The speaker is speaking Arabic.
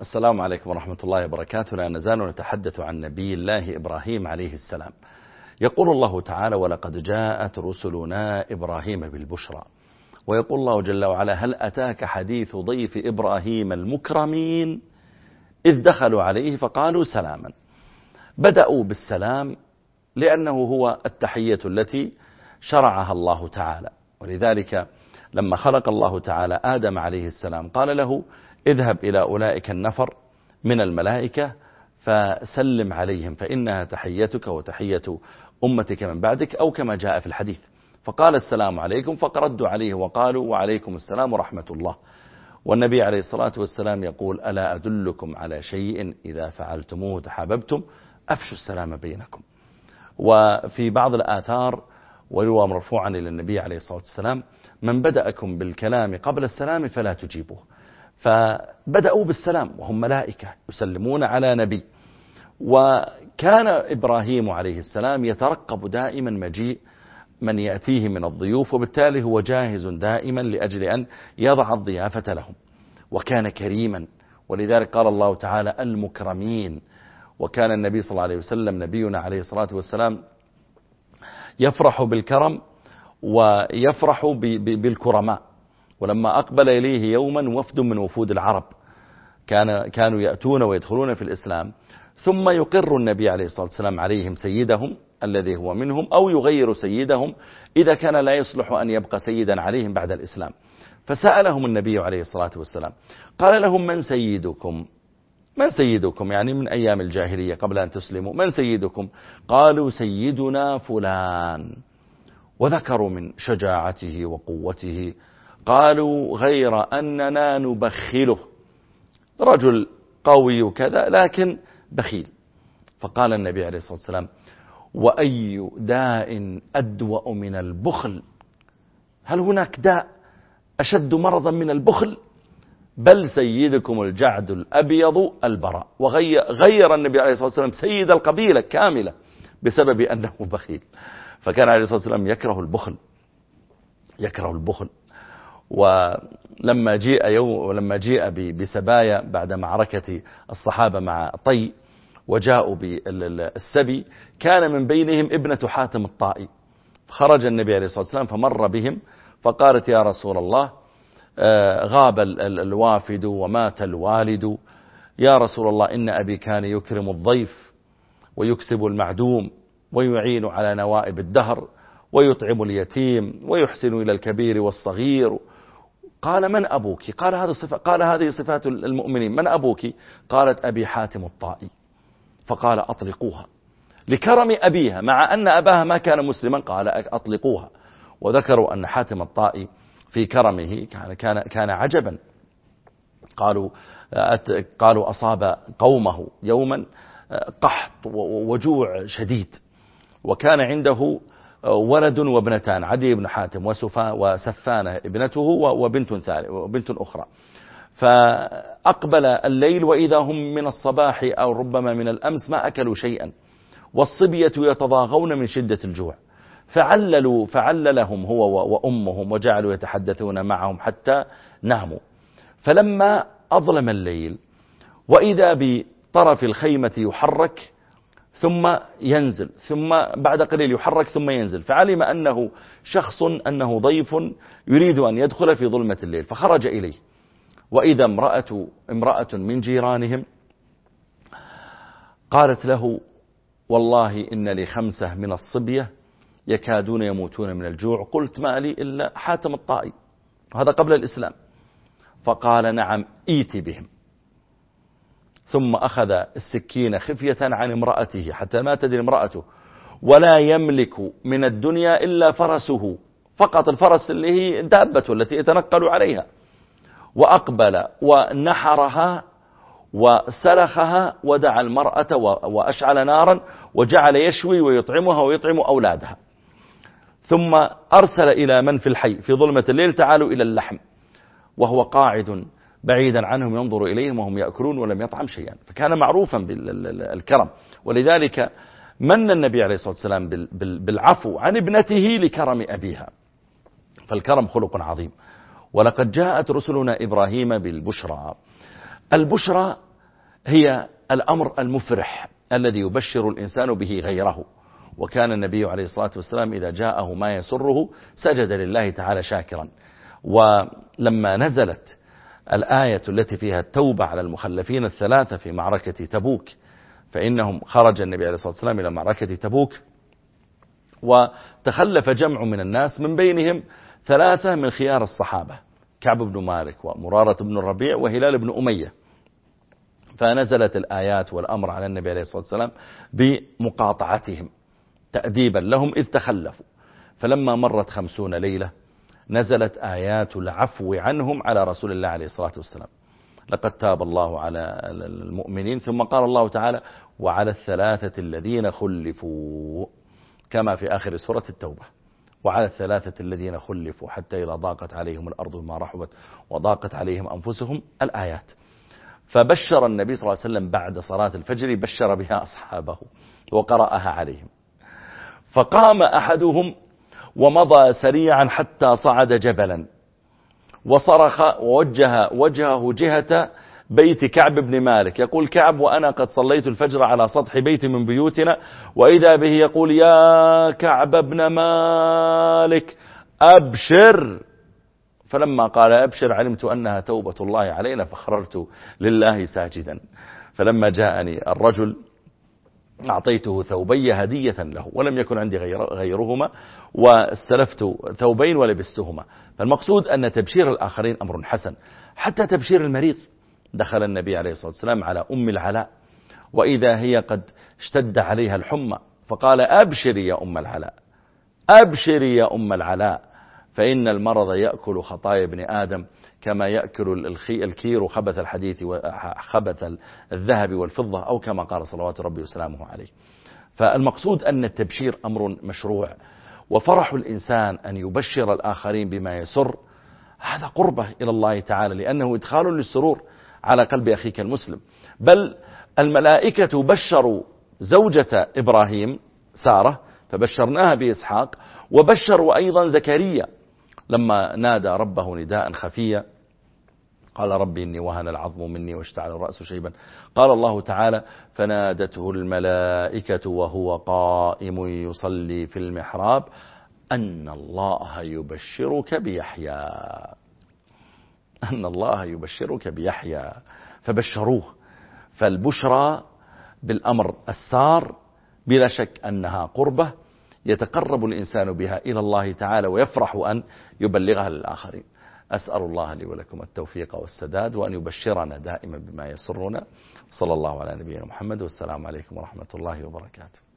السلام عليكم ورحمة الله وبركاته. لا نزال نتحدث عن نبي الله إبراهيم عليه السلام. يقول الله تعالى ولقد جاءت رسلنا إبراهيم بالبشرى. ويقول الله جل وعلا هل أتاك حديث ضيف إبراهيم المكرمين؟ إذ دخلوا عليه فقالوا سلاما. بدأوا بالسلام لأنه هو التحية التي شرعها الله تعالى. ولذلك لما خلق الله تعالى آدم عليه السلام قال له اذهب إلى أولئك النفر من الملائكة فسلم عليهم فإنها تحيتك وتحية أمتك من بعدك أو كما جاء في الحديث. فقال السلام عليكم فقردوا عليه وقالوا وعليكم السلام ورحمة الله. والنبي عليه الصلاة والسلام يقول ألا أدلكم على شيء إذا فعلتموه تحاببتم؟ أفشوا السلام بينكم. وفي بعض الآثار ويروى مرفوعا إلى النبي عليه الصلاة والسلام من بدأكم بالكلام قبل السلام فلا تجيبوه. فبدأوا بالسلام وهم ملائكة يسلمون على نبي. وكان إبراهيم عليه السلام يترقب دائما مجيء من يأتيه من الضيوف وبالتالي هو جاهز دائما لأجل أن يضع الضيافة لهم. وكان كريما ولذلك قال الله تعالى المكرمين. وكان النبي صلى الله عليه وسلم نبينا عليه الصلاة والسلام يفرح بالكرم ويفرح بالكرماء. ولما أقبل إليه يوما وفد من وفود العرب كان كانوا يأتون ويدخلون في الإسلام ثم يقر النبي عليه الصلاة والسلام عليهم سيدهم الذي هو منهم أو يغير سيدهم إذا كان لا يصلح أن يبقى سيدا عليهم بعد الإسلام. فسألهم النبي عليه الصلاة والسلام قال لهم من سيدكم؟ من سيدكم؟ يعني من أيام الجاهلية قبل أن تسلموا من سيدكم؟ قالوا سيدنا فلان. وذكروا من شجاعته وقوته قالوا غير أننا نبخله. رجل قوي كذا لكن بخيل. فقال النبي عليه الصلاة والسلام وأي داء أدوأ من البخل؟ هل هناك داء أشد مرضا من البخل؟ بل سيدكم الجعد الأبيض البراء. وغير النبي عليه الصلاة والسلام سيد القبيلة كاملة بسبب أنه بخيل. فكان عليه الصلاة والسلام يكره البخل يكره البخل. ولما جيء يوم ولما جيء بسبايا بعد معركة الصحابة مع طي وجاءوا بالسبي كان من بينهم ابنة حاتم الطائي. خرج النبي عليه الصلاة والسلام فمر بهم فقالت يا رسول الله آه، غاب الوافد ومات الوالد. يا رسول الله إن أبي كان يكرم الضيف ويكسب المعدوم ويعين على نوائب الدهر ويطعم اليتيم ويحسن إلى الكبير والصغير قال من أبوك؟ قال هذا صفة قال هذه صفات المؤمنين. من أبوك؟ قالت أبي حاتم الطائي. فقال أطلقوها. لكرم أبيها مع أن أباها ما كان مسلما قال أطلقوها. وذكروا أن حاتم الطائي في كرمه كان, كان, كان عجبا. قالوا قالوا أصاب قومه يوما قحط وجوع شديد. وكان عنده ولد وابنتان عدي بن حاتم وسفا وسفانة ابنته وبنت, وبنت أخرى. فأقبل الليل وإذا هم من الصباح أو ربما من الأمس ما أكلوا شيئا والصبية يتضاغون من شدة الجوع. فعللوا فعللهم هو وأمهم وجعلوا يتحدثون معهم حتى ناموا. فلما أظلم الليل وإذا بطرف الخيمة يحرك ثم ينزل ثم بعد قليل يحرك ثم ينزل. فعلم أنه شخص أنه ضيف يريد أن يدخل في ظلمة الليل فخرج إليه. وإذا امرأة, امرأة من جيرانهم قالت له والله إن لي خمسة من الصبية يكادون يموتون من الجوع. قلت ما لي إلا حاتم الطائي. هذا قبل الإسلام. فقال نعم إيتي بهم. ثم أخذ السكين خفية عن امرأته حتى ما تدري امرأته. ولا يملك من الدنيا إلا فرسه. فقط الفرس اللي هي دابته التي يتنقل عليها. وأقبل ونحرها وسلخها ودعا المرأة وأشعل نارا وجعل يشوي ويطعمها ويطعم أولادها. ثم أرسل إلى من في الحي في ظلمة الليل تعالوا إلى اللحم. وهو قاعد بعيدا عنهم ينظر إليهم وهم يأكلون ولم يطعم شيئا. فكان معروفا بالكرم ولذلك من النبي عليه الصلاة والسلام بالعفو عن ابنته لكرم أبيها. فالكرم خلق عظيم. ولقد جاءت رسلنا إبراهيم بالبشرى. البشرى هي الأمر المفرح الذي يبشر الإنسان به غيره. وكان النبي عليه الصلاة والسلام إذا جاءه ما يسره سجد لله تعالى شاكرا. ولما نزلت الآية التي فيها التوبة على المخلفين الثلاثة في معركة تبوك فإنهم خرج النبي عليه الصلاة والسلام إلى معركة تبوك وتخلف جمع من الناس من بينهم ثلاثة من خيار الصحابة كعب بن مالك ومرارة بن الربيع وهلال بن أمية. فنزلت الآيات والأمر على النبي عليه الصلاة والسلام بمقاطعتهم تأديبا لهم إذ تخلفوا. فلما مرت خمسون ليلة نزلت آيات العفو عنهم على رسول الله عليه الصلاة والسلام. لقد تاب الله على المؤمنين ثم قال الله تعالى وعلى الثلاثة الذين خلفوا كما في آخر سورة التوبة. وعلى الثلاثة الذين خلفوا حتى إذا ضاقت عليهم الأرض ما رحبت وضاقت عليهم أنفسهم الآيات. فبشر النبي صلى الله عليه وسلم بعد صلاة الفجر بشر بها أصحابه وقرأها عليهم. فقام أحدهم ومضى سريعا حتى صعد جبلا. وصرخ ووجه وجهه جهة بيت كعب بن مالك. يقول كعب وأنا قد صليت الفجر على سطح بيت من بيوتنا وإذا به يقول يا كعب بن مالك أبشر. فلما قال أبشر علمت أنها توبة الله علينا فخررت لله ساجدا. فلما جاءني الرجل أعطيته ثوبي هدية له ولم يكن عندي غير غيرهما واستلفت ثوبين ولبستهما. فالمقصود أن تبشير الآخرين أمر حسن. حتى تبشير المريض دخل النبي عليه الصلاة والسلام على أم العلاء وإذا هي قد اشتد عليها الحمى فقال أبشري يا أم العلاء أبشري يا أم العلاء فإن المرض يأكل خطايا ابن آدم كما يأكل الكير خبث الحديث وخبث الذهب والفضة أو كما قال صلوات ربي وسلامه عليه. فالمقصود أن التبشير أمر مشروع. وفرح الإنسان أن يبشر الآخرين بما يسر. هذا قربة إلى الله تعالى لأنه إدخال للسرور على قلب أخيك المسلم. بل الملائكة بشروا زوجة إبراهيم سارة فبشرناها بإسحاق وبشروا أيضا زكريا لما نادى ربه نداء خفيا قال ربي إني وهن العظم مني واشتعل الرأس شيبا. قال الله تعالى فنادته الملائكة وهو قائم يصلي في المحراب أن الله يبشرك بيحيى. أن الله يبشرك بيحيى. فبشروه. فالبشرى بالأمر السار بلا شك أنها قربة يتقرب الإنسان بها إلى الله تعالى ويفرح أن يبلغها للآخرين. أسأل الله لي ولكم التوفيق والسداد وأن يبشرنا دائما بما يسرنا. صلى الله على نبينا محمد والسلام عليكم ورحمة الله وبركاته.